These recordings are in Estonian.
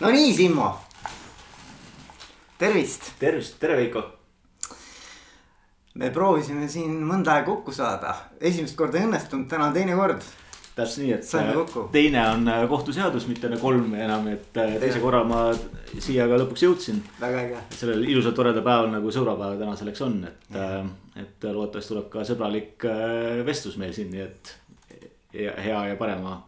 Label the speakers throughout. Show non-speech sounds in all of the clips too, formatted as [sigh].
Speaker 1: no nii, Simmo. tervist.
Speaker 2: tervist, tere Veiko.
Speaker 1: me proovisime siin mõnda aega kokku saada, esimest korda ei õnnestunud, täna on teine kord.
Speaker 2: täpselt nii, et
Speaker 1: kokku.
Speaker 2: teine on äh, kohtuseadus, mitte kolm enam, et äh, teise korra ma siia ka lõpuks jõudsin.
Speaker 1: väga äge.
Speaker 2: sellel ilusal toredal päeval nagu sõbrapäev täna selleks on, et, äh, et loodetavasti tuleb ka sõbralik äh, vestlus meil siin, nii et hea ja parema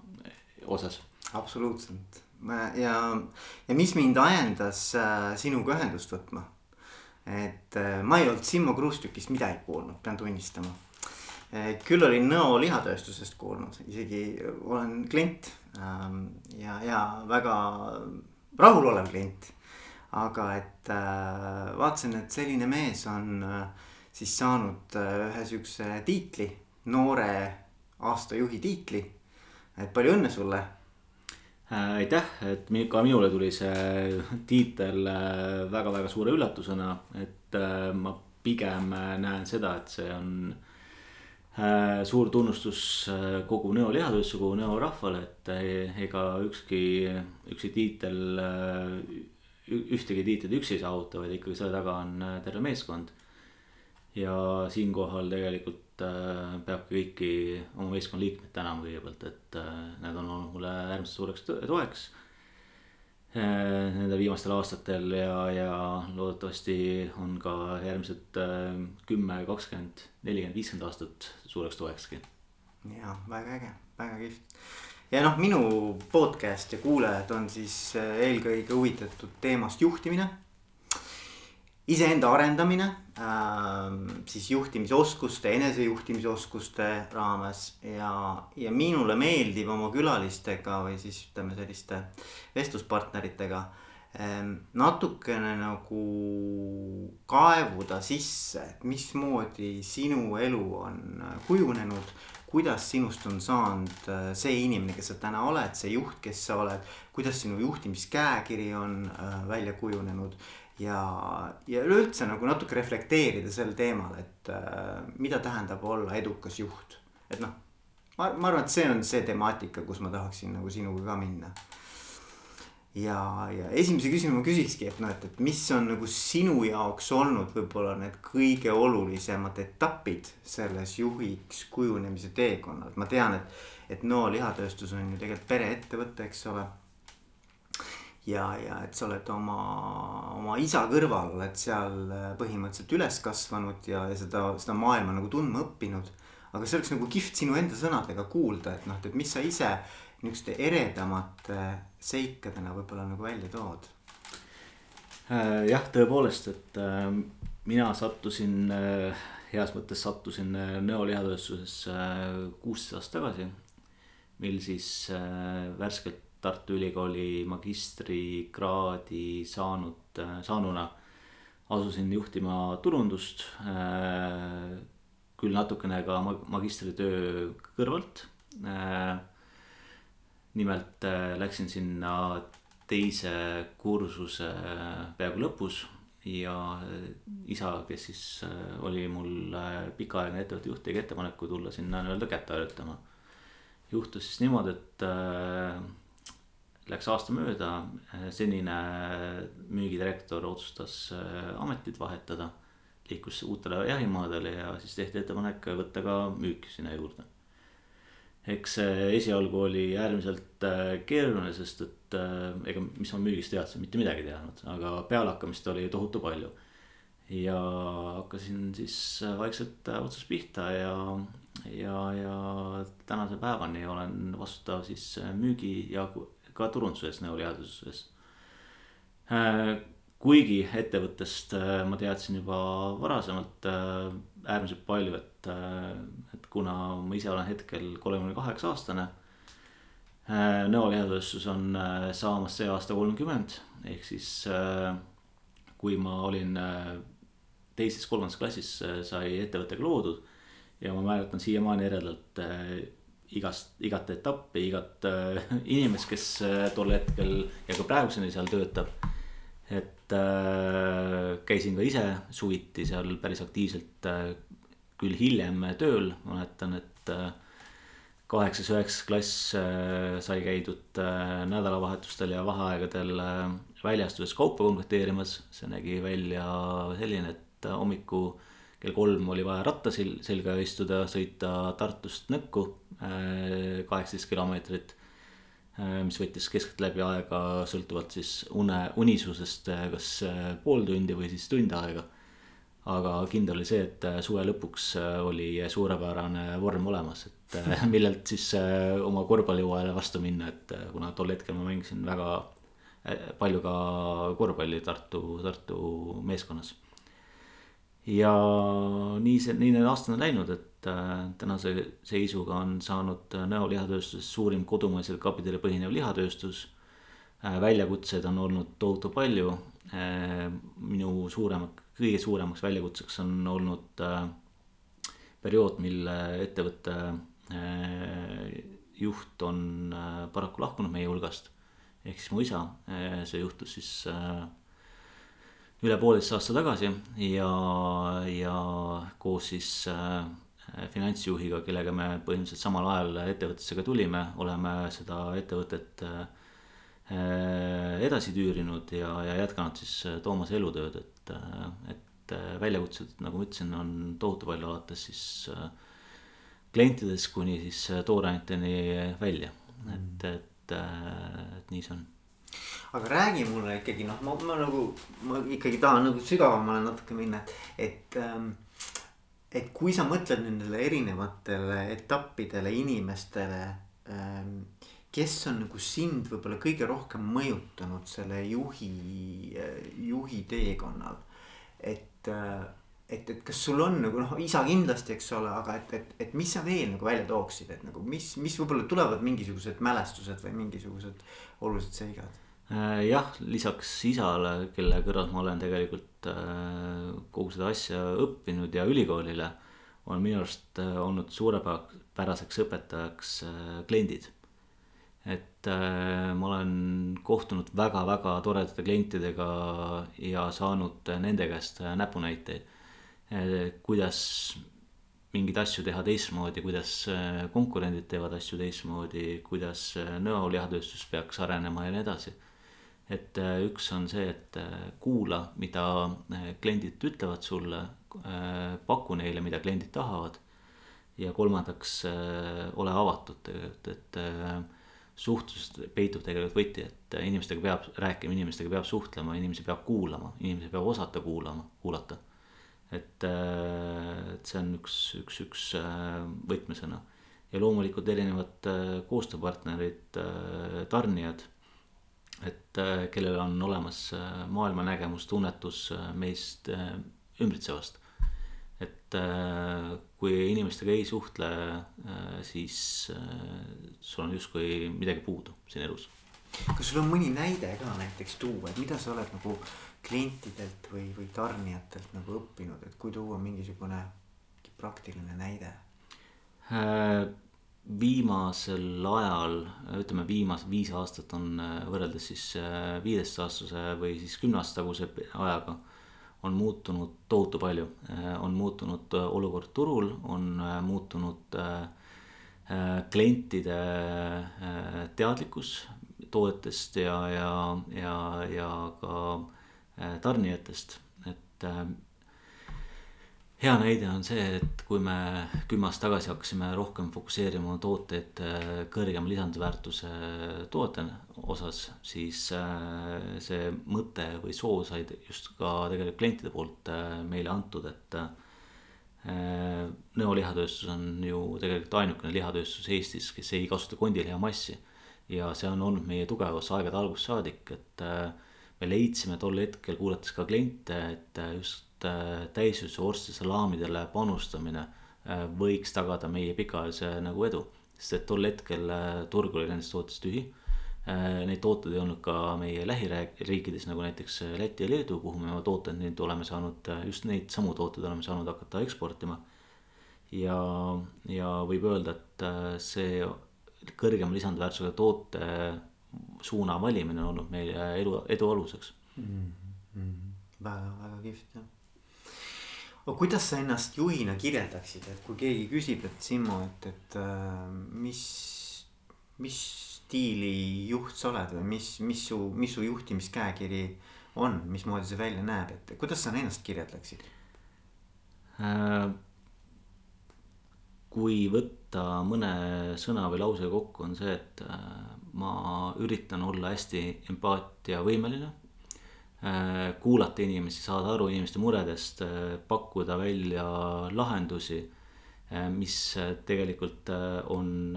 Speaker 2: osas.
Speaker 1: absoluutselt ja, ja mis mind ajendas äh, sinuga ühendust võtma. et äh, ma ei olnud Simmo Kruustükist midagi kuulnud, pean tunnistama. küll olin Nõo lihatööstusest kuulnud, isegi olen klient ähm, ja, ja väga rahulolev klient. aga et äh, vaatasin, et selline mees on siis saanud ühe siukse tiitli, noore aastajuhi tiitli. et palju õnne sulle
Speaker 2: aitäh, et ka minule tuli see tiitel väga-väga äh, suure üllatusena, et äh, ma pigem näen seda, et see on suur tunnustus kogu Nõo lihatööstuse, kogu Nõo rahvale, et ega ükski, ükski tiitel, ühtegi tiitlit üksi ei saavuta, vaid ikkagi selle taga on terve meeskond. ja siinkohal tegelikult Äh, peabki kõiki oma meeskonna liikmeid tänama kõigepealt, et äh, nad on olnud mulle äärmiselt suureks toeks. Äh, nende viimastel aastatel ja, ja loodetavasti on ka järgmised kümme, kakskümmend, nelikümmend, viiskümmend aastat suureks toekski.
Speaker 1: ja väga äge, väga kihvt ja noh, minu podcast ja kuulajad on siis eelkõige huvitatud teemast juhtimine iseenda arendamine äh, siis juhtimisoskuste, enesejuhtimisoskuste raames. Ja, ja minule meeldib oma külalistega või siis ütleme selliste vestluspartneritega äh, natukene nagu kaevuda sisse, et mismoodi sinu elu on kujunenud kuidas sinust on saanud äh, see inimene, kes sa täna oled, see juht, kes sa oled, kuidas sinu juhtimiskäekiri on äh, välja kujunenud ja, ja üleüldse nagu natuke reflekteerida sel teemal, et äh, mida tähendab olla edukas juht. et noh, ma, ma arvan, et see on see temaatika, kus ma tahaksin nagu sinuga ka minna. ja, ja esimese küsimuse ma küsikski, et noh, et, et mis on nagu sinu jaoks olnud võib-olla need kõige olulisemad etapid selles juhiks kujunemise teekonnal, ma tean, et, et Nõo lihatööstus on ju tegelikult pereettevõte, eks ole ja, ja et sa oled oma, oma isa kõrval oled seal äh, põhimõtteliselt üles kasvanud ja, ja seda, seda maailma nagu tundma õppinud. aga see oleks nagu kihvt sinu enda sõnadega kuulda, et noh, et mis sa ise niisuguste eredamate seikadena võib-olla nagu välja tood.
Speaker 2: Äh, jah, tõepoolest, et äh, mina sattusin, heas mõttes sattusin Nõo lihatööstusesse kuusteist aastat tagasi. mil siis värskelt Tartu Ülikooli magistrikraadi saanud, saanuna asusin juhtima turundust. Küll natukene ka magistritöö kõrvalt. Nimelt läksin sinna teise kursuse peaaegu lõpus ja isa, kes siis oli mul pikaajaline ettevõtte juht, tegi ettepaneku tulla sinna nii-öelda kätt harjutama. juhtus siis niimoodi, et Läks aasta mööda, senine müügidirektor otsustas äh, ametit vahetada. liikus uutele jahimaadele ja siis tehti ettepanek võtta ka müük sinna juurde. eks see esialgu oli äärmiselt äh, keeruline, sest et äh, ega, mis ma müügist teadsin, mitte midagi teadnud, aga pealehakkamist oli tohutu palju. ja hakkasin siis vaikselt otsast pihta ja, ja, ja tänase päevani olen vastutav siis müügi ja ka turunduses, nõulihaduses. Äh, kuigi ettevõttest äh, ma teadsin juba varasemalt äh, äärmiselt palju, et, et kuna ma ise olen hetkel kolmekümne kaheksa aastane. Nõo lihatööstus on saamas see aasta kolmkümmend, ehk siis kui ma olin teises-kolmandas klassis sai ettevõttega loodud ja ma mäletan siiamaani eredalt igast, igat etappi, igat äh, inimest, kes äh, tol hetkel ja ka praeguseni seal töötab. et äh, käisin ka ise suviti seal päris aktiivselt äh,, küll hiljem tööl, mäletan, et äh, kaheksas-üheksas klass sai käidud nädalavahetustel ja vaheaegadel väljastuses kaupa komplekteerimas. see nägi välja selline, et hommiku kell kolm oli vaja ratta selga istuda, sõita Tartust Nõkku kaheksateist kilomeetrit Äh, mis võttis keskeltläbi aega sõltuvalt siis une, unisusest, äh, kas äh, pool tundi või siis tund aega. aga kindel oli see, et suve lõpuks oli suurepärane vorm olemas, et [laughs] millelt siis oma korvpallihooajale vastu minna, et kuna tol hetkel ma mängisin väga palju ka korvpalli Tartu, Tartu meeskonnas. Ja nii see, nii need aastad on läinud, et äh, tänase seisuga on saanud äh, Nõo lihatööstusest suurim kodumaisel kapitalil põhinev lihatööstus. Äh, väljakutseid on olnud tohutu palju. minu suurem, kõige suuremaks väljakutseks on olnud periood, mil ettevõtte juht on paraku lahkunud meie hulgast. ehk siis mu isa, see juhtus siis üle pooleteist aasta tagasi ja, ja koos siis Äh, finantsjuhiga, kellega me põhimõtteliselt samal ajal ettevõttesse ka tulime, oleme seda ettevõtet äh, edasi tüürinud ja, ja jätkanud siis äh, Toomase elutööd, et, et väljakutsed, nagu ma ütlesin, on tohutu palju, alates siis klientidest kuni siis tooraineteni välja, et, et, et nii see on
Speaker 1: aga räägi mulle ikkagi noh, ma, ma nagu, ma ikkagi tahan nagu sügavamale natuke minna, et, et ähm, et kui sa mõtled nendele erinevatele etappidele, inimestele ähm,. kes on nagu sind võib-olla kõige rohkem mõjutanud selle juhi, juhi teekonnal, et äh, et, et kas sul on nagu noh, isa kindlasti, eks ole, aga et, et, et mis sa veel nagu välja tooksid, et nagu mis, mis võib-olla tulevad mingisugused mälestused või mingisugused olulised seigad
Speaker 2: Äh, jah, lisaks isale, kelle kõrval ma olen tegelikult äh, kogu seda asja õppinud ja ülikoolile. on minu arust äh, olnud suurepäraseks õpetajaks kliendid. et ma olen kohtunud väga-väga toredate klientidega ja saanud nende käest näpunäiteid. Kuidas mingeid asju teha teistmoodi, kuidas konkurendid teevad asju teistmoodi, kuidas nõolihatööstus peaks arenema ja nii edasi et üks on see, et kuula, mida kliendid ütlevad sulle, paku neile, mida kliendid tahavad. ja kolmandaks ole avatud tegelikult, et suhtlusest peitub tegelikult võti, et inimestega peab rääkima, inimestega peab suhtlema, inimesi peab kuulama, inimesi peab osata kuulama, kuulata. Et, et see on üks, üks, üks võtmesõna ja loomulikult erinevad koostööpartnerid, tarnijad et äh, kellel on olemas äh, maailmanägemus, tunnetus äh, meist ümbritsevast. et kui inimestega ei suhtle, siis sul on justkui midagi puudu siin elus.
Speaker 1: kas sul on mõni näide ka näiteks tuua, et mida sa oled nagu klientidelt või, või tarnijatelt nagu õppinud, et kui tuua mingisugune praktiline näide
Speaker 2: viimasel ajal, ütleme viimased viis aastat on äh, võrreldes siis äh, viieteistaastase või siis kümne aasta taguse ajaga. on muutunud tohutu palju, äh, on muutunud olukord turul, on muutunud klientide teadlikkus toodetest ja, ja, ja, ja ka tarnijatest, et hea näide on see, et kui me kümme aastat tagasi hakkasime rohkem fokusseerima tooteid äh, kõrgema lisandväärtuse toote osas, siis äh, see mõte või soov sai just ka tegelikult klientide poolt äh, meile antud, et. Nõo lihatööstus on ju tegelikult ainukene lihatööstus Eestis, kes ei kasuta kondilihamassi. ja see on olnud meie tugevus aegade algusest saadik, et me leidsime tol hetkel, kuulates ka kliente, et just Äh, täisressurssi salaamidele panustamine äh, võiks tagada meie pikaajalise nagu edu. sest et tol hetkel äh, turg oli nendest tootest tühi. Neid tooteid ei olnud ka meie lähiriikides nagu näiteks Läti ja Leedu, kuhu me oma tooteid nüüd oleme saanud, just neid samu tooteid oleme saanud hakata eksportima. ja, ja võib öelda, et see kõrgema lisandväärtusega toote suuna valimine on olnud meie elu, edu aluseks
Speaker 1: mm. -hmm. väga, väga kihvt jah aga kuidas sa ennast juhina kirjeldaksid, et kui keegi küsib, et Simmo, et, et äh, mis, mis stiili juht sa oled või mis, mis su, mis su juhtimiskäekiri on, mismoodi see välja näeb, et kuidas sa ennast kirjeldaksid
Speaker 2: äh,? kui võtta mõne sõna või lause kokku, on see, et äh, ma üritan olla hästi empaatiavõimeline Äh, kuulata inimesi, saada aru inimeste muredest, äh, pakkuda välja lahendusi, äh, mis tegelikult on,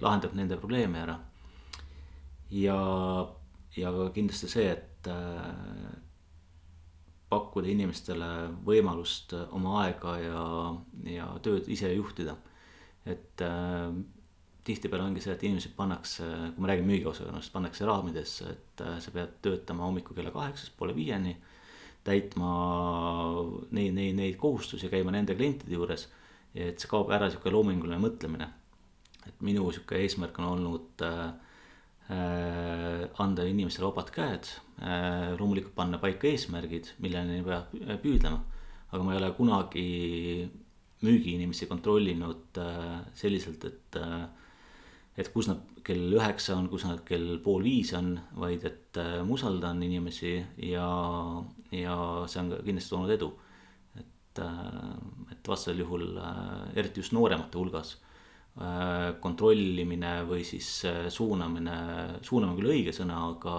Speaker 2: lahendab nende probleeme ära. ja, ja ka kindlasti see, et pakkuda inimestele võimalust oma aega ja, ja tööd ise juhtida. et tihtipeale ongi see, et inimesed pannakse, kui ma räägin müügiosakonnast, pannakse raamidesse, et äh, sa pead töötama hommikul kella kaheksast poole viieni. täitma neid, neid, neid kohustusi, käima nende klientide juures. et see kaob ära sihuke loominguline mõtlemine. et minu sihuke eesmärk on olnud äh, äh, anda inimestele vabad käed äh,. loomulikult panna paika eesmärgid, milleni peab püüdlema. aga ma ei ole kunagi müügiinimesi kontrollinud äh, selliselt, et äh, et kus nad kell üheksa on, kus nad kell pool viis on, vaid et äh, ma usaldan inimesi ja, ja see on ka kindlasti toonud edu. et, äh, et vastasel juhul, äh, eriti just nooremate hulgas, kontrollimine või siis suunamine, suunamine küll õige sõna, aga,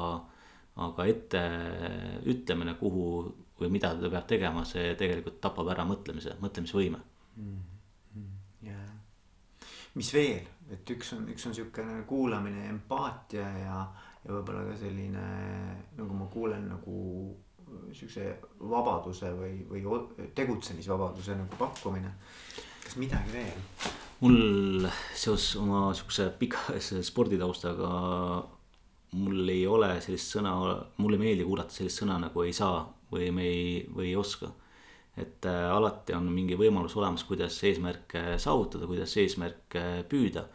Speaker 2: aga etteütlemine, kuhu või mida ta peab tegema, see tegelikult tapab ära mõtlemise, mõtlemisvõime mm.
Speaker 1: -hmm. Yeah. mis veel? Et üks on, üks on siukene kuulamine, empaatia ja, ja võib-olla ka selline nagu ma kuulen nagu siukse vabaduse või, või tegutsemisvabaduse nagu pakkumine. kas midagi veel?
Speaker 2: mul seoses oma siukse pikaajalise sporditaustaga mul ei ole sellist sõna, mulle ei meeldi kuulata sellist sõna nagu ei saa või me ei, või ei oska et äh, alati on mingi võimalus olemas, kuidas eesmärke saavutada, kuidas eesmärke püüda.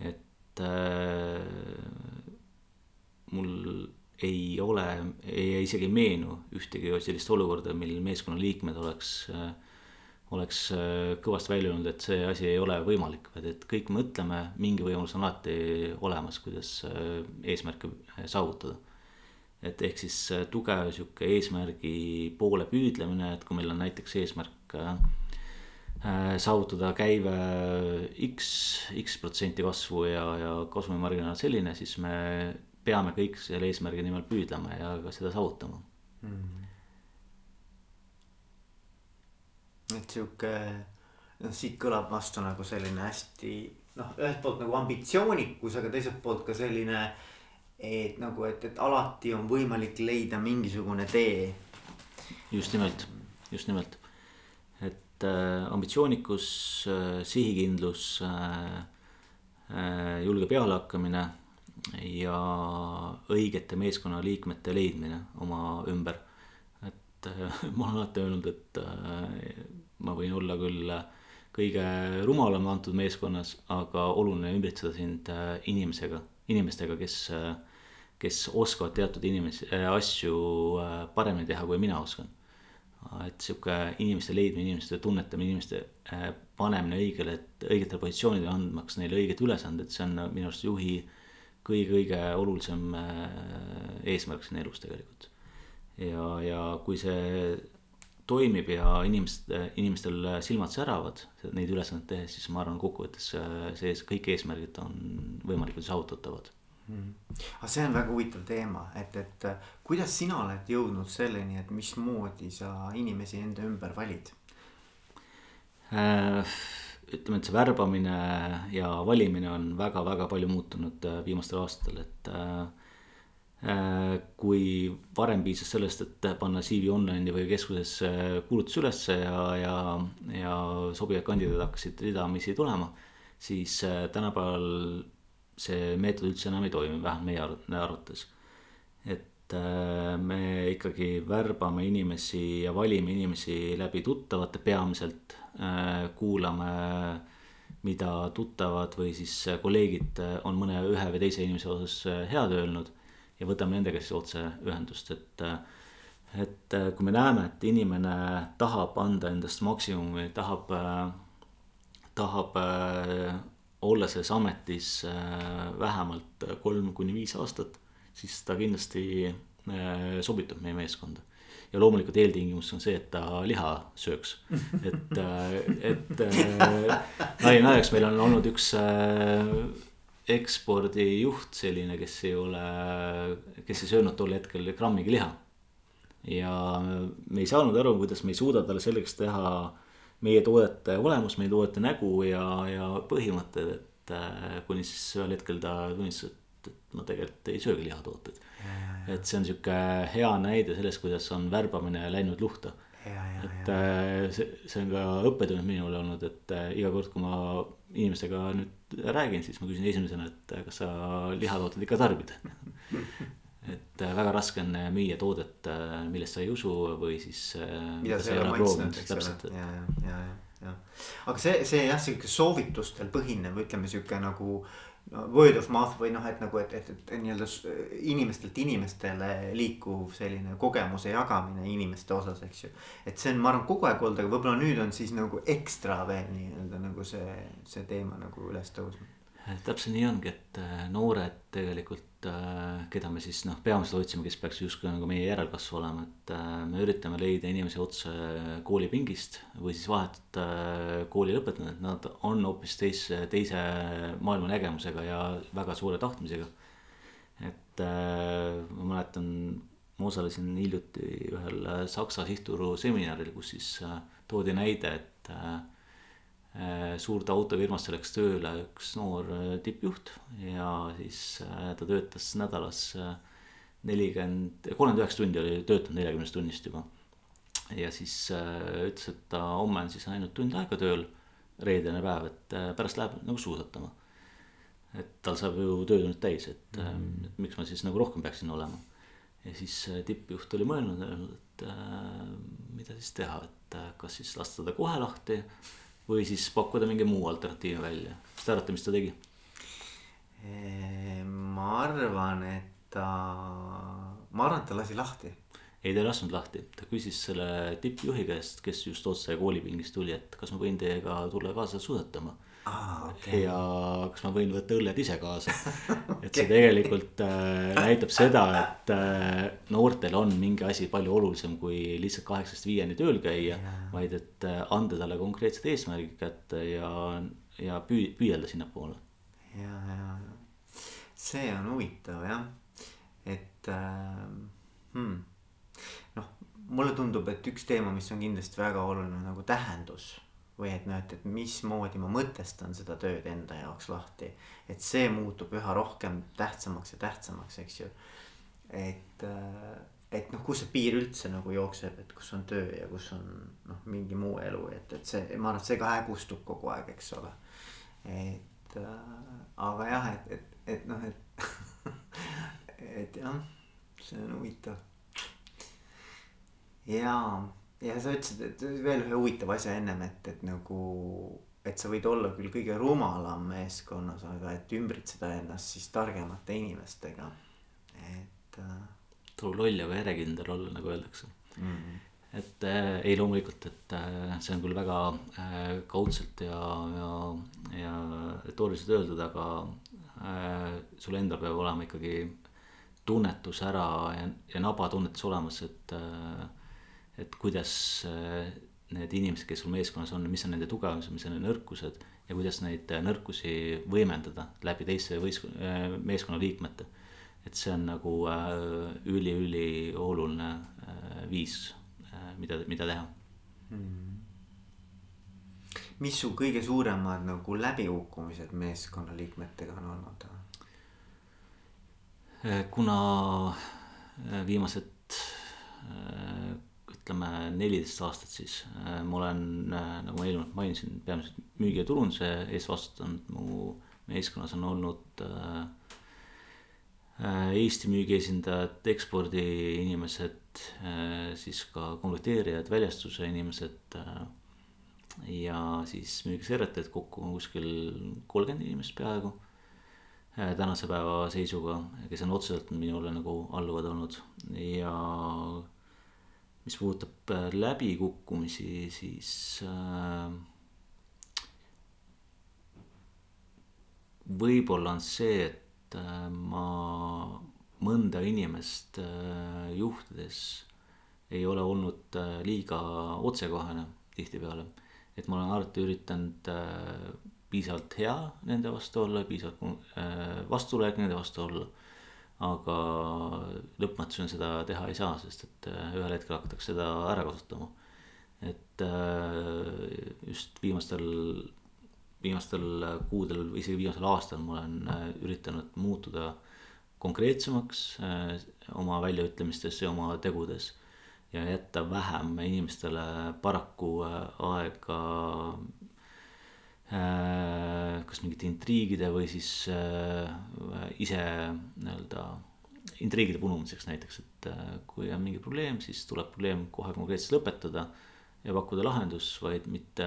Speaker 2: et äh, mul ei ole, ei isegi meenu ühtegi sellist olukorda, mil meeskonnaliikmed oleks äh,, oleks kõvasti välja öelnud, et see asi ei ole võimalik, vaid et kõik mõtleme, mingi võimalus on alati olemas, kuidas eesmärke saavutada et ehk siis äh, tugev sihuke eesmärgi poole püüdlemine, et kui meil on näiteks eesmärk äh, äh, saavutada käive X, X protsenti kasvu ja, ja kasumimarginaal selline, siis me peame kõik selle eesmärgi nimel püüdlema ja ka seda saavutama mm. -hmm.
Speaker 1: et sihuke, noh siit kõlab vastu nagu selline hästi noh, ühelt poolt nagu ambitsioonikus, aga teiselt poolt ka selline äh, et nagu, et, et alati on võimalik leida mingisugune tee.
Speaker 2: just nimelt, just nimelt, et äh, ambitsioonikus äh,, sihikindlus äh,, äh, julge pealehakkamine ja õigete meeskonnaliikmete leidmine oma ümber. et äh, [laughs] ma olen alati öelnud, et äh, ma võin olla küll kõige rumalam antud meeskonnas, aga oluline ümbritseda sind äh, inimesega inimestega, kes, kes oskavad teatud inimesi, äh, asju äh, paremini teha, kui mina oskan. et sihuke inimeste leidmine, inimeste tunnetamine, inimeste äh, panemine õigele, õigetele positsioonidele, andmaks neile õiged ülesanded, see on minu arust juhi kõige-kõige olulisem eesmärk siin elus tegelikult. ja, ja kui see toimib ja inimesed, inimestel silmad säravad neid ülesandeid tehes, siis ma arvan, kokkuvõttes see, kõik eesmärgid on võimalikult saavutatavad.
Speaker 1: Aga see on väga huvitav teema, et, et kuidas sina oled jõudnud selleni, et mismoodi sa inimesi enda ümber valid
Speaker 2: äh,? ütleme, et see värbamine ja valimine on väga-väga palju muutunud äh, viimastel aastatel, et äh, Äh, kui varem piisas sellest, et panna CV online'i või keskusesse kuulutus ülesse ja, ja, ja sobivad kandidaadid hakkasid ridamisi tulema. siis äh, tänapäeval see meetod üldse enam ei toimi, vähemalt meie arvates. et äh, me ikkagi värbame inimesi ja valime inimesi läbi tuttavate peamiselt, kuulame mida tuttavad või siis kolleegid on mõne ühe või teise inimese osas head öelnud ja võtame nendega siis otse ühendust, et äh, et äh, kui me näeme, et inimene tahab anda endast maksimumi, tahab, tahab olla selles ametis vähemalt kolm kuni viis aastat, siis ta kindlasti sobitub meie meeskonda ja loomulikult eeltingimus on see, et ta liha sööks. [laughs] et, et nali naljaks, meil on olnud üks ekspordijuht selline, kes ei ole, kes ei söönud tol hetkel grammigi liha. ja me ei saanud aru, kuidas me ei suuda talle selgeks teha meie toodete olemus, meie toodete nägu ja, ja põhimõtted, et äh, kuni siis ühel hetkel ta tunnistas, et, et ma tegelikult ei söögi lihatooteid. et see on sihuke hea näide sellest, kuidas on värbamine läinud luhta. Et äh, see, see on ka õppetund minule olnud, et äh, iga kord, kui ma inimestega nüüd räägin, siis ma küsin esimesena, et kas sa lihatooteid ikka tarbid [laughs] et väga raske on müüa toodet, millest sa ei usu või siis.
Speaker 1: mida sa ei ole maitsnud, eks ole, ja, ja, ja, ja, aga see, see jah, sihuke soovitustel põhinev, ütleme sihuke nagu no word of mouth või noh, et nagu, et, et, et nii-öelda inimestelt inimestele liikuv selline kogemuse jagamine inimeste osas, eks ju. et see on, ma arvan, kogu aeg olnud, aga võib-olla nüüd on siis nagu ekstra veel nii-öelda nagu see, see teema nagu üles tõusnud
Speaker 2: täpselt nii ongi, et äh, noored tegelikult, äh, keda me siis noh, peamiselt otsime, kes peaks justkui nagu meie järelkasv olema, et me üritame leida inimesi otse koolipingist või siis vahetult kooli lõpetanud, et nad on hoopis teise, teise maailmanägemusega ja väga suure tahtmisega. et ma mäletan, ma osalesin hiljuti ühel Saksa sihtturu seminaril, kus siis toodi näide, et suurde autofirmasse läks tööle üks noor äh, tippjuht ja siis äh, ta töötas nädalas nelikümmend, kolmkümmend üheksa tundi oli töötanud neljakümnest tunnist juba. ja siis ütles, et ta homme on siis ainult tund aega tööl, reedene päev, et pärast läheb nagu suusatama. et tal saab ju töötunnid täis, et mm, -hmm. et miks ma siis nagu rohkem peaksin olema. ja siis tippjuht oli mõelnud, öelnud, et mida siis teha, et kas siis lasta ta kohe lahti või siis pakkuda mingi muu alternatiivi välja, mis te arvate, mis ta tegi?
Speaker 1: ma arvan, et ta, ma arvan, et ta lasi lahti.
Speaker 2: ei, ta ei lasknud lahti, ta küsis selle tippjuhi käest, kes just otse koolipingist tuli, et kas ma võin teiega tulla kaasa suusatama
Speaker 1: ah,. Okay.
Speaker 2: ja kas ma võin võtta õlled ise kaasa [laughs] et see tegelikult äh, näitab seda, et äh, noortel on mingi asi palju olulisem kui lihtsalt kaheksast viieni tööl käia yeah.. vaid et äh, anda talle konkreetsed eesmärgid kätte ja, ja püü-, püüelda sinnapoole.
Speaker 1: ja, ja, see on huvitav jah, et äh, hmm. noh, mulle tundub, et üks teema, mis on kindlasti väga oluline nagu tähendus või et noh, et, et mismoodi ma mõtestan seda tööd enda jaoks lahti. et see muutub üha rohkem tähtsamaks ja tähtsamaks, eks ju. et, äh, et noh, kus see piir üldse nagu jookseb, et kus on töö ja kus on noh, mingi muu elu, et, et see, ma arvan, et see ka hägustub kogu aeg, eks ole. et äh, aga jah, et, et, et noh, et [laughs] et jah, see on huvitav. jaa ja sa ütlesid, et veel ühe huvitava asja ennem, et, et nagu, et sa võid olla küll kõige rumalam meeskonnas, aga et ümbritseda ennast siis targemate inimestega, et äh....
Speaker 2: tuleb loll ja verekindel olla, nagu öeldakse mm. -hmm et äh, ei, loomulikult, et äh, see on küll väga äh, kaudselt ja, ja, ja retooriliselt öeldud, aga äh, sul endal peab olema ikkagi tunnetus ära ja, ja naba tunnetus olemas, et äh, et kuidas äh, need inimesed, kes sul meeskonnas on, mis on nende tugevused, mis on nende nõrkused ja kuidas neid äh, nõrkusi võimendada läbi teiste võistkonna, äh, meeskonnaliikmete. et see on nagu üli-ülioluline viis, mida, mida teha hmm..
Speaker 1: mis su kõige suuremad nagu läbikukkumised meeskonnaliikmetega on olnud?
Speaker 2: kuna viimased ütleme neliteist aastat siis. Äh, ma olen, äh, nagu ma eelnevalt mainisin, peamiselt müügi ja turunduse eest vastutanud, mu meeskonnas on olnud äh, Eesti müügiesindajad, ekspordiinimesed, siis ka komplekteerijad, väljastuse inimesed ja siis müügisekretär kokku kuskil kolmkümmend inimest peaaegu tänase päeva seisuga, kes on otseselt minule nagu alluvad olnud. Ja mis puudutab äh, läbikukkumisi, siis äh, võib-olla on see, et äh, ma mõnda inimest juhtides ei ole olnud liiga otsekohene tihtipeale. et ma olen alati üritanud piisavalt hea nende vastu olla, piisavalt vastulöök nende vastu olla aga lõpmatuseni seda teha ei saa, sest et äh, ühel hetkel hakatakse seda ära kasutama. et äh, just viimastel, viimastel kuudel või isegi viimasel aastal ma olen äh, üritanud muutuda konkreetsemaks oma väljaütlemistes ja oma tegudes. ja jätta vähem inimestele paraku aega kas mingite intriigide või siis äh, ise nii-öelda intriigide punumiseks näiteks, et äh, kui on mingi probleem, siis tuleb probleem kohe konkreetselt lõpetada ja pakkuda lahendus, vaid mitte,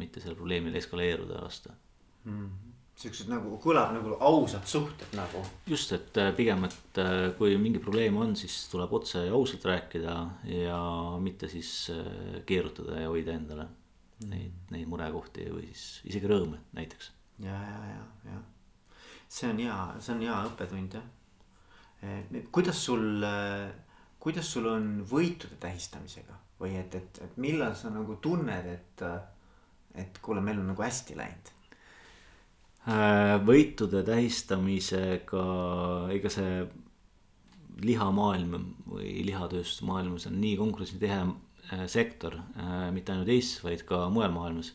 Speaker 2: mitte sellele probleemile eskaleeruda lasta.
Speaker 1: Mm.. siuksed nagu kõlab nagu ausad suhted nagu.
Speaker 2: just, et pigem, et kui mingi probleem on, siis tuleb otse ja ausalt rääkida ja mitte siis keerutada ja hoida endale neid, neid murekohti või siis isegi rõõme näiteks.
Speaker 1: ja, ja, ja, ja see on hea, see on hea õppetund jah. kuidas sul, kuidas sul on võitude tähistamisega või et, et, et millal sa nagu tunned, et, et kuule, meil on nagu hästi läinud?
Speaker 2: Äh, võitude tähistamisega, ega see lihamaailm või lihatööstuse maailmas on nii konkurentsitihe sektor, äh, mitte ainult Eestis, vaid ka mujal maailmas.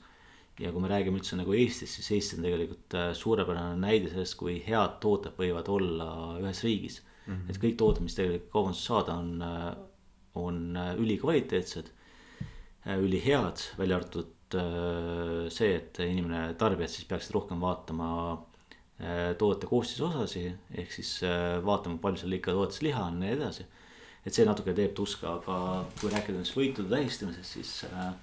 Speaker 2: ja kui me räägime üldse nagu Eestis, siis Eesti on tegelikult äh, suurepärane näide sellest, kui head tooted võivad olla ühes riigis mm. -hmm. et kõik tooted, mis tegelikult kaubanduses saada on, on ülikvaliteetsed, ülihead, välja arvatud see, et inimene, tarbijad siis peaksid rohkem vaatama toodete koostisosasi, ehk siis vaatama, palju seal ikka toodetes liha on ja nii edasi et see natuke teeb tuska, aga kui rääkida nüüd võitude tähistamisest, siis äh,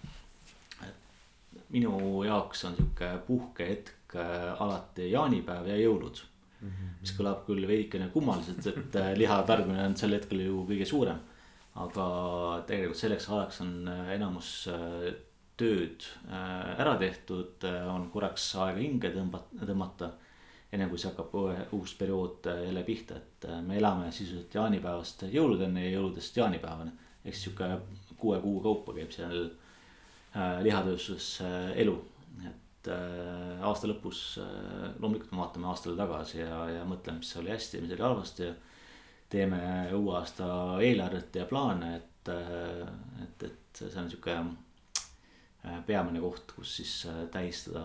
Speaker 2: minu jaoks on sihuke puhkehetk äh, alati jaanipäev ja jõulud mm. -hmm. mis kõlab küll veidikene kummaliselt, et äh, liha tarbimine on sel hetkel ju kõige suurem. aga tegelikult selleks ajaks on äh, enamus äh, tööd äh, ära tehtud, on korraks aega hinge tõmbata, tõmmata enne kui see hakkab uus periood äh, jälle pihta, et äh, me elame sisuliselt jaanipäevast jõuludeni ja jõuludest jaanipäevani. ehk siis sihuke kuue kuu kaupa käib seal äh, lihatööstuses elu, et aasta lõpus loomulikult me vaatame aastale tagasi ja, ja mõtleme, mis oli hästi ja mis oli halvasti ja. teeme uue aasta eelarvet ja plaane, et, et, et see on sihuke peamine koht, kus siis äh, tähistada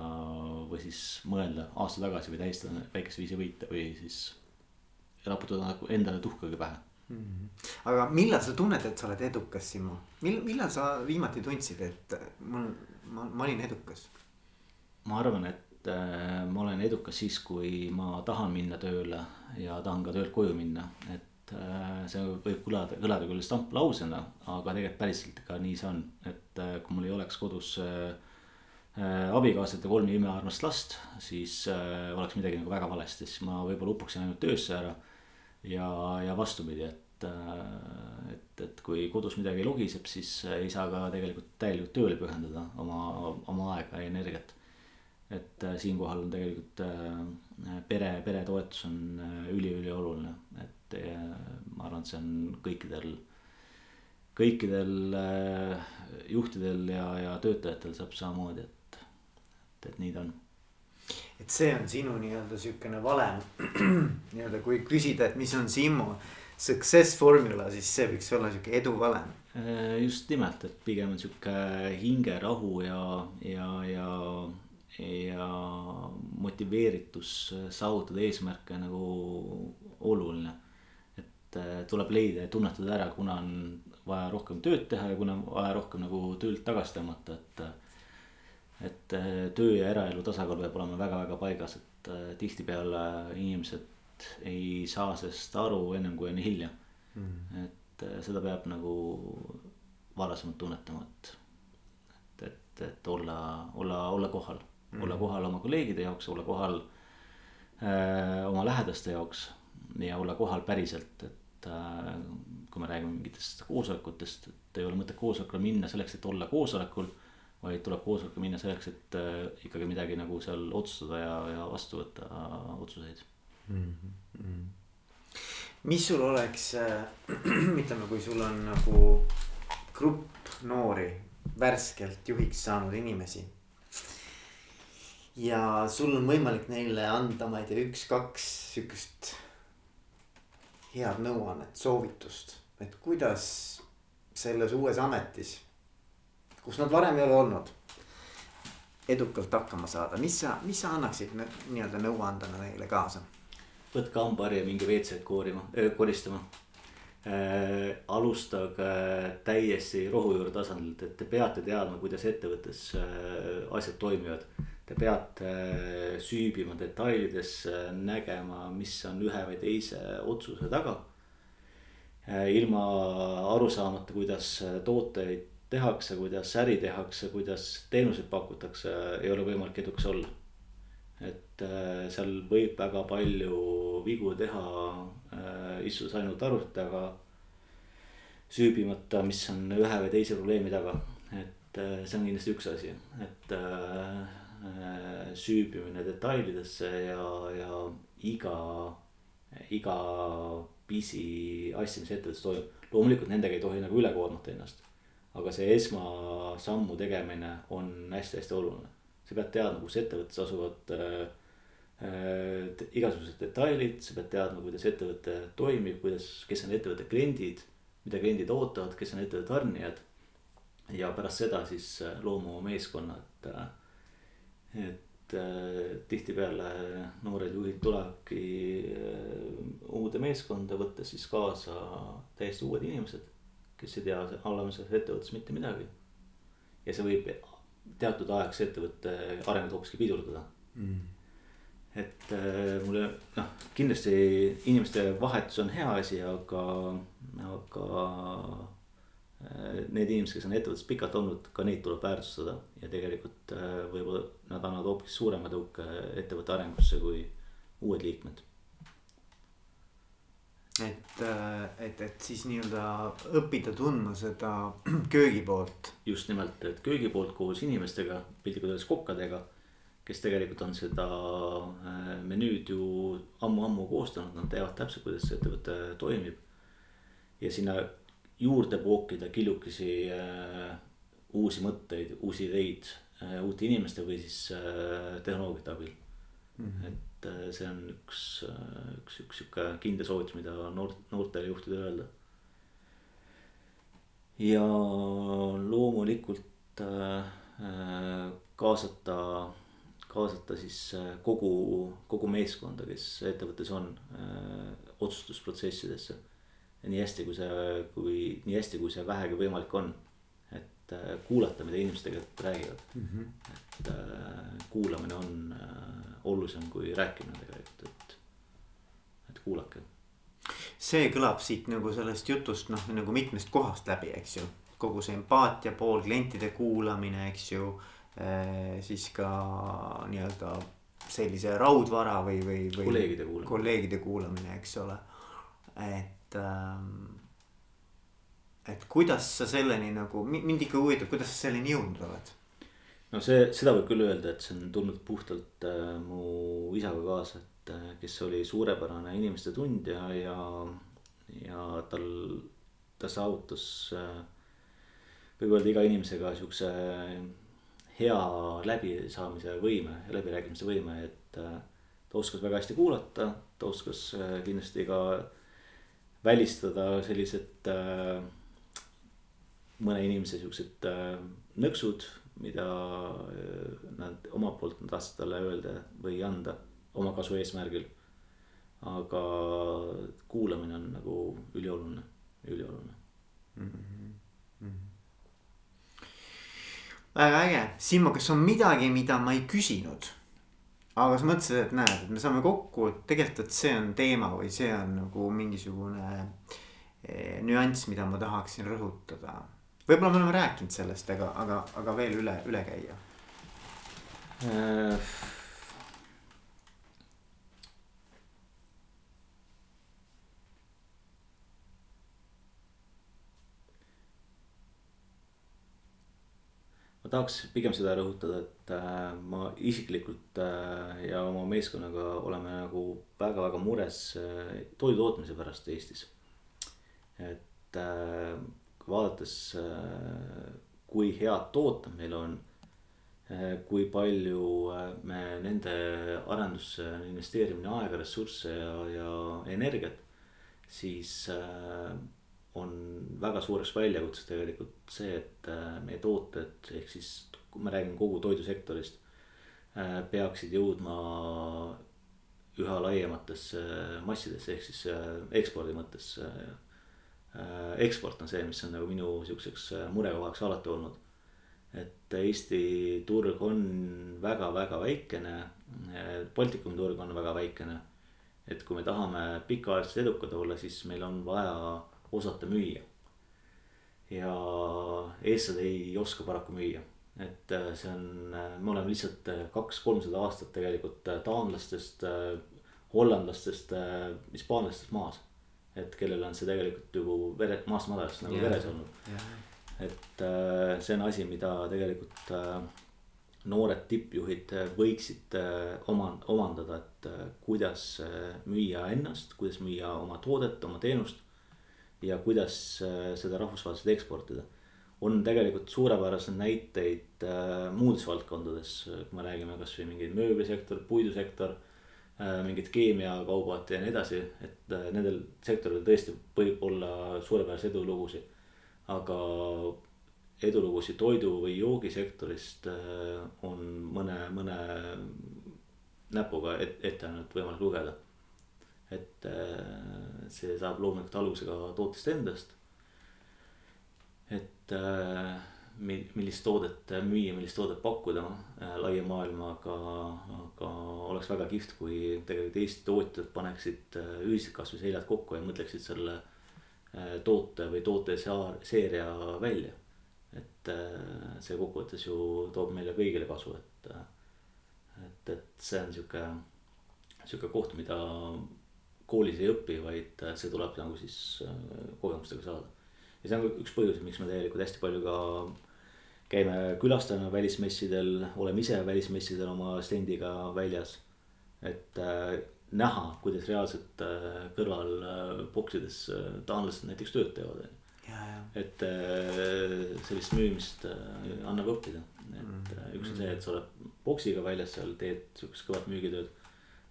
Speaker 2: või siis mõelda aasta tagasi või tähistada väikese viisi võite või siis raputada nagu endale tuhkagi pähe mm.
Speaker 1: -hmm. aga millal sa tunned, et sa oled edukas, Simo, mil-, millal sa viimati tundsid, et mul, ma, ma olin edukas?
Speaker 2: ma arvan, et äh, ma olen edukas siis, kui ma tahan minna tööle ja tahan ka töölt koju minna, et Äh, see võib kõlada, kõlada küll stamplausena, aga tegelikult päriselt ka nii see on, et äh, kui mul ei oleks kodus äh, abikaasat ja kolme imearmast last, siis oleks midagi nagu väga valesti, siis ma võib-olla upuksin ainult töösse ära. ja, ja vastupidi, et, et, et kui kodus midagi logiseb, siis ei saa ka tegelikult täielikult tööle pühendada oma, oma aega ja energiat. et siinkohal on tegelikult pere, peretoetus on üliülioluline, et et ma arvan, et see on kõikidel, kõikidel äh, juhtidel ja, ja töötajatel saab samamoodi, et, et, et nii ta on
Speaker 1: et see on sinu nii-öelda sihukene valem [clears throat] nii-öelda, kui küsida, et mis on Simmo success formula, siis see võiks olla sihuke edu valem.
Speaker 2: Äh, just nimelt, et pigem on sihuke hingerahu ja, ja, ja, ja motiveeritus saavutada eesmärke nagu oluline tuleb leida ja tunnetada ära, kuna on vaja rohkem tööd teha ja kuna on vaja rohkem nagu töölt tagasi tõmmata, et. et äh, töö ja eraelu tasakaal peab olema väga-väga paigas, et äh, tihtipeale inimesed ei saa sellest aru ennem kui on hilja mm.. et seda peab nagu varasemalt tunnetama, et, et, et, et olla, olla, olla kohal mm., olla kohal oma kolleegide jaoks, olla kohal öö, oma lähedaste jaoks ja olla kohal päriselt, et äh, kui me räägime mingitest koosolekutest, et ei ole mõtet koosolekule minna selleks, et olla koosolekul. vaid tuleb koosolekule minna selleks, et äh, ikkagi midagi nagu seal otsustada ja, ja vastu võtta otsuseid mm. -hmm.
Speaker 1: mis sul oleks, [clears throat] ütleme, kui sul on nagu grupp noori, värskelt juhiks saanud inimesi ja sul on võimalik neile anda, ma ei tea, üks-kaks sihukest head nõuannet, soovitust, et kuidas selles uues ametis, kus nad varem ei ole olnud, edukalt hakkama saada, mis sa, mis sa annaksid nii-öelda nõuandena neile kaasa?
Speaker 2: võtke hambahari ja minge WC-d koorima, koristama äh,. alustage täiesti rohujuure tasandilt, et te peate teadma, kuidas ettevõttes äh, asjad toimivad Te peate süübima detailidesse, nägema, mis on ühe või teise otsuse taga. ilma aru saamata, kuidas tooteid tehakse, kuidas äri tehakse, kuidas teenuseid pakutakse, ei ole võimalik edukas olla. et äh, seal võib väga palju vigu teha, äh, istudes ainult arvuti taga. süübimata, mis on ühe või teise probleemi taga, et äh, see on kindlasti üks asi, et Äh, süübimine detailidesse ja, ja iga, iga pisiasja, mis ettevõttes toimub. loomulikult nendega ei tohi nagu üle koormata ennast. aga see esmasammu tegemine on hästi-hästi oluline. sa pead teadma, kus ettevõttes asuvad äh, äh, igasugused detailid, sa pead teadma, kuidas ettevõte toimib, kuidas, kes on ettevõtte kliendid. mida kliendid ootavad, kes on ettevõtte tarnijad. ja pärast seda siis äh, looma oma meeskonna, et äh, et äh, tihtipeale noored juhid tulevadki äh, uude meeskonda, võttes siis kaasa täiesti uued inimesed. kes ei tea olemasolevas ettevõttes mitte midagi. ja see võib teatud ajaks ettevõtte arengut hoopiski pidurdada mm. et äh, mulle noh, kindlasti inimeste vahetus on hea asi, aga, aga need inimesed, kes on ettevõttes pikalt olnud, ka neid tuleb väärtustada ja tegelikult äh, võib-olla nad annavad hoopis suurema tõuke ettevõtte arengusse kui uued liikmed.
Speaker 1: et, äh, et, et siis nii-öelda õppida tundma seda [clears throat] köögi poolt.
Speaker 2: just nimelt, et köögi poolt koos inimestega, piltlikult öeldes kokkadega, kes tegelikult on seda menüüd ju ammu-ammu koostanud, nad teavad täpselt, kuidas see ettevõte toimib. ja sinna juurde pookida killukesi äh, uusi mõtteid, uusi ideid äh, uute inimeste või siis äh, tehnoloogiate abil mm. -hmm. et äh, see on üks äh,, üks, üks sihuke kindel soovitus, mida noort, noortele juhtidele öelda. ja loomulikult äh, äh, kaasata, kaasata siis äh, kogu, kogu meeskonda, kes ettevõttes on äh, otsustusprotsessidesse nii hästi, kui see, kui nii hästi, kui see vähegi võimalik on. et äh, kuulata, mida inimesed tegelikult räägivad mm. -hmm. et äh, kuulamine on äh, olulisem kui rääkimine tegelikult, et, et kuulake.
Speaker 1: see kõlab siit nagu sellest jutust noh, nagu mitmest kohast läbi, eks ju. kogu see empaatia pool, klientide kuulamine, eks ju äh,. siis ka nii-öelda sellise raudvara või, või, või.
Speaker 2: kolleegide kuulamine.
Speaker 1: kolleegide kuulamine, eks ole, et et ähm,. et kuidas sa selleni nagu, mind ikka huvitab, kuidas sa selleni jõudnud oled?
Speaker 2: no see, seda võib küll öelda, et see on tulnud puhtalt äh, mu isaga kaasa, et äh, kes oli suurepärane inimeste tundja ja, ja tal, ta saavutas äh,. võib öelda iga inimesega siukse hea läbisaamise võime, läbirääkimise võime, et äh, ta oskas väga hästi kuulata, ta oskas äh, kindlasti ka välistada sellised äh, mõne inimese siuksed äh, nõksud, mida äh, nad omalt poolt tahtsid talle öelda või anda oma kasu eesmärgil. aga kuulamine on nagu ülioluline, ülioluline mm. -hmm.
Speaker 1: väga äge, Simmo, kas on midagi, mida ma ei küsinud? Aga sa mõtlesid, et näed, et me saame kokku, et tegelikult, et see on teema või see on nagu mingisugune eh, nüanss, mida ma tahaksin rõhutada. võib-olla me oleme rääkinud sellest, aga, aga, aga veel üle, üle käia äh
Speaker 2: ma tahaks pigem seda rõhutada, et äh, ma isiklikult äh, ja oma meeskonnaga oleme nagu väga-väga mures äh, toidu tootmise pärast Eestis. et vaadates kui head tooted meil on kui palju me nende arendusse investeerimine aega, ressursse ja, ja energiat, siis äh, on väga suureks väljakutseks tegelikult see, et äh, meie tooted ehk siis, kui me räägime kogu toidusektorist. äh, peaksid jõudma üha laiematesse massidesse ehk siis äh, ekspordi mõttes. eksport on see, mis on nagu minu sihukeseks murekohaks alati olnud. et Eesti turg on väga-väga väikene, Baltikumi turg on väga väikene. et kui me tahame pikaajaliselt edukad olla, siis meil on vaja osata müüa. ja eestlased ei oska paraku müüa, et äh, see on, me oleme lihtsalt äh, kaks-kolmsada aastat tegelikult äh, taanlastest, hollandlastest, hispaanlastest maas. et kellel on see tegelikult ju vere, maast madalast nagu yeah. veres olnud yeah.. et see on asi, mida tegelikult noored tippjuhid võiksid oma, omandada, et kuidas müüa ennast, kuidas müüa oma toodet, oma teenust ja kuidas äh, seda rahvusvaheliselt eksportida. on tegelikult suurepäraseid näiteid äh, muudes valdkondades, kui me räägime kasvõi mingeid mööblisektor, puidusektor äh,. mingid keemiakaubad ja nii edasi, et nendel sektoritel tõesti võib olla suurepäraseid edulugusid. aga edulugusid toidu või joogisektorist on mõne, mõne näpuga et, ette ainult võimalik lugeda et äh, see saab loomulikult alguse ka tootest endast. et äh, millist toodet müüa, millist toodet pakkuda äh, laia maailmaga, aga oleks väga kihvt, kui tegelikult Eesti tootjad paneksid ühiselt kasvõi seljad kokku ja mõtleksid selle toote või tooteseeria välja. et see kokkuvõttes ju toob meile kõigile kasu, et, et, et see on sihuke, sihuke koht, mida koolis ei õpi, vaid äh, see tuleb nagu siis äh, kogemustega saada. ja see on üks põhjus, miks me tegelikult hästi palju ka käime külastajana välismessidel, oleme ise välismessidel oma stendiga väljas. et äh, näha, kuidas reaalselt kõrval boksides taanlased näiteks tööd teevad. et äh, sellist müümist annab õppida, et mm. üks on see, et sa oled boksiga väljas seal, teed sihukest kõvat müügitööd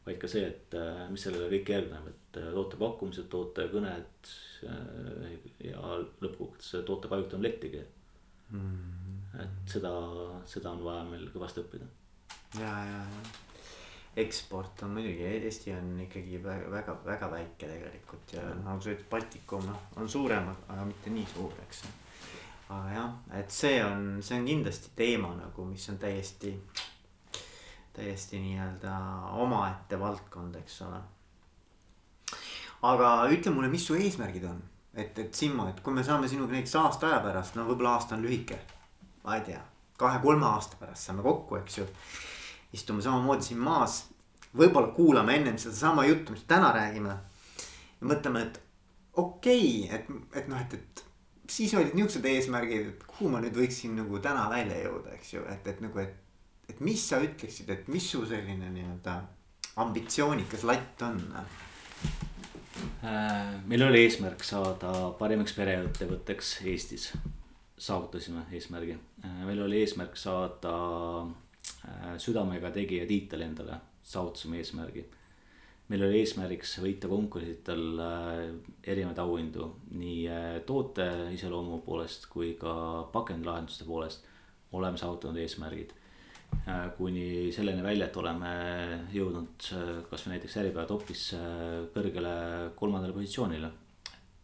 Speaker 2: vaid ka see, et äh, mis sellele kõik järgneb, et äh, toote pakkumised, toote kõned äh, ja lõppkokkuvõttes toote paigutamine lettigi mm. et seda, seda on vaja meil kõvasti õppida.
Speaker 1: ja, ja, ja eksport on muidugi, Eesti on ikkagi väga, väga, väga väike tegelikult ja nagu sa ütled, Baltikum noh, on suurem, aga mitte nii suur, eks. aga jah, et see on, see on kindlasti teema nagu, mis on täiesti täiesti nii-öelda omaette valdkond, eks ole. aga ütle mulle, mis su eesmärgid on, et, et Simmo, et kui me saame sinuga näiteks aasta aja pärast, no võib-olla aasta on lühike. ma ei tea, kahe-kolme aasta pärast saame kokku, eks ju. istume samamoodi siin maas, võib-olla kuulame ennem sedasama juttu, mis täna räägime. ja mõtleme, et okei okay,, et, et noh, et, et siis olid niuksed eesmärgid, et kuhu ma nüüd võiksin nagu täna välja jõuda, eks ju, et, et nagu, et et mis sa ütleksid, et mis su selline nii-öelda ambitsioonikas latt on?
Speaker 2: Äh, meil oli eesmärk saada parimaks pereettevõtteks Eestis. saavutasime eesmärgi, äh, meil oli eesmärk saada äh, südamega tegija tiitel endale, saavutasime eesmärgi. meil oli eesmärgiks võita konkursitel erinevaid auhindu nii toote iseloomu poolest kui ka pakendilahenduste poolest oleme saavutanud eesmärgid kuni selleni välja, et oleme jõudnud äh, kasvõi näiteks Äripäeva topis äh, kõrgele kolmandale positsioonile.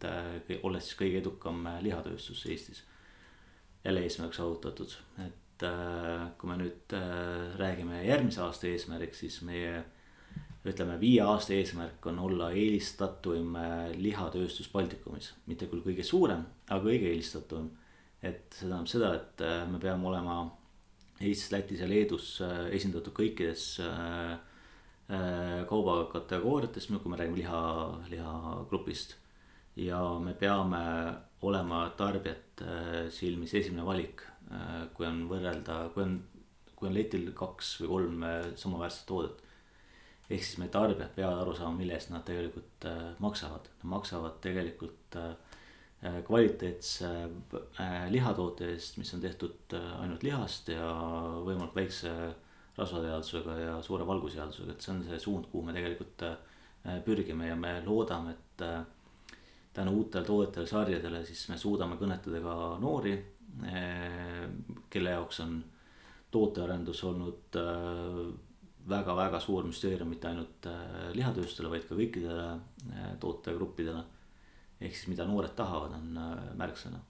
Speaker 2: et olles siis kõige edukam lihatööstus Eestis. jälle eesmärk saavutatud, et kui me nüüd räägime järgmise aasta eesmärgiks, siis meie ütleme, viie aasta eesmärk on olla eelistatuim lihatööstus Baltikumis, mitte küll kõige suurem, aga kõige eelistatuim. et see tähendab seda, et me peame olema Eestis, Lätis ja Leedus äh, esindatud kõikides äh, äh, kaubakategooriates, kui me räägime liha, lihagrupist. ja me peame olema tarbijate silmis esimene valik. kui on võrrelda, kui on, kui on letil kaks või kolm samaväärset toodet. ehk siis meie tarbijad peavad aru saama, mille eest nad tegelikult maksavad, nad maksavad tegelikult kvaliteetse lihatoote eest, mis on tehtud ainult lihast ja võimalikult väikse rasvateadusega ja suure valguseadusega, et see on see suund, kuhu me tegelikult pürgime ja me loodame, et tänu uutele toodetele, sarjadele, siis me suudame kõnetada ka noori, kelle jaoks on tootearendus olnud väga-väga äh, suur müsteerium, mitte ainult äh, lihatööstustele, vaid ka kõikidele tootegruppidele. Ehk siis mida noored tahavad, on märksõna.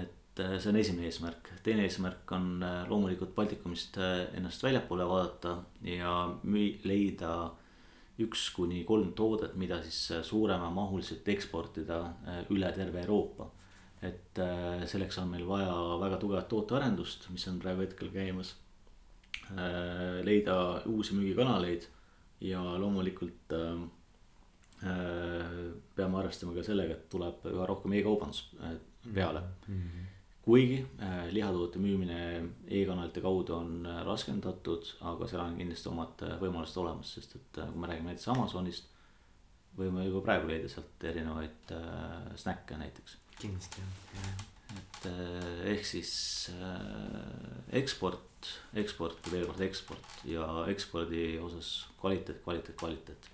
Speaker 2: et see on esimene eesmärk, teine eesmärk on loomulikult Baltikumist ennast väljapoole vaadata ja müü-, leida üks kuni kolm toodet, mida siis äh, suuremamahuliselt eksportida äh, üle terve Euroopa. et äh, selleks on meil vaja väga tugevat tootearendust, mis on praegu hetkel käimas. leida uusi müügikanaleid ja loomulikult peame arvestama ka sellega, et tuleb üha rohkem e-kaubandus peale mm. -hmm kuigi äh, lihatoote müümine e-kanalite kaudu on äh, raskendatud, aga seal on kindlasti omad äh, võimalused olemas, sest et kui me räägime näiteks Amazonist. võime juba praegu leida sealt erinevaid äh, snäkke näiteks.
Speaker 1: kindlasti jah.
Speaker 2: et äh, ehk siis äh, eksport, eksport ja veel kord eksport ja ekspordi osas kvaliteet, kvaliteet, kvaliteet.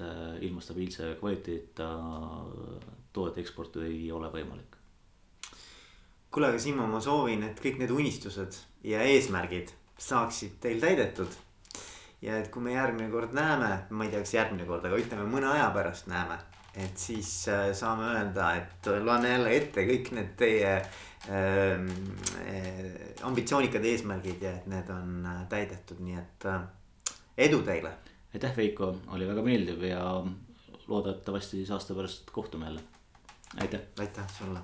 Speaker 2: Et äh, ilma stabiilse kvaliteedita toodet eksportida ei ole võimalik
Speaker 1: kuule, aga Simo, ma soovin, et kõik need unistused ja eesmärgid saaksid teil täidetud. ja et kui me järgmine kord näeme, ma ei tea, kas järgmine kord, aga ütleme mõne aja pärast näeme. et siis äh, saame öelda, et loen jälle ette kõik need teie äh, ambitsioonikad eesmärgid ja et need on äh, täidetud, nii et äh, edu teile.
Speaker 2: Aitäh, Veiko, oli väga meeldiv ja loodetavasti siis aasta pärast kohtume jälle. aitäh.
Speaker 1: aitäh sulle.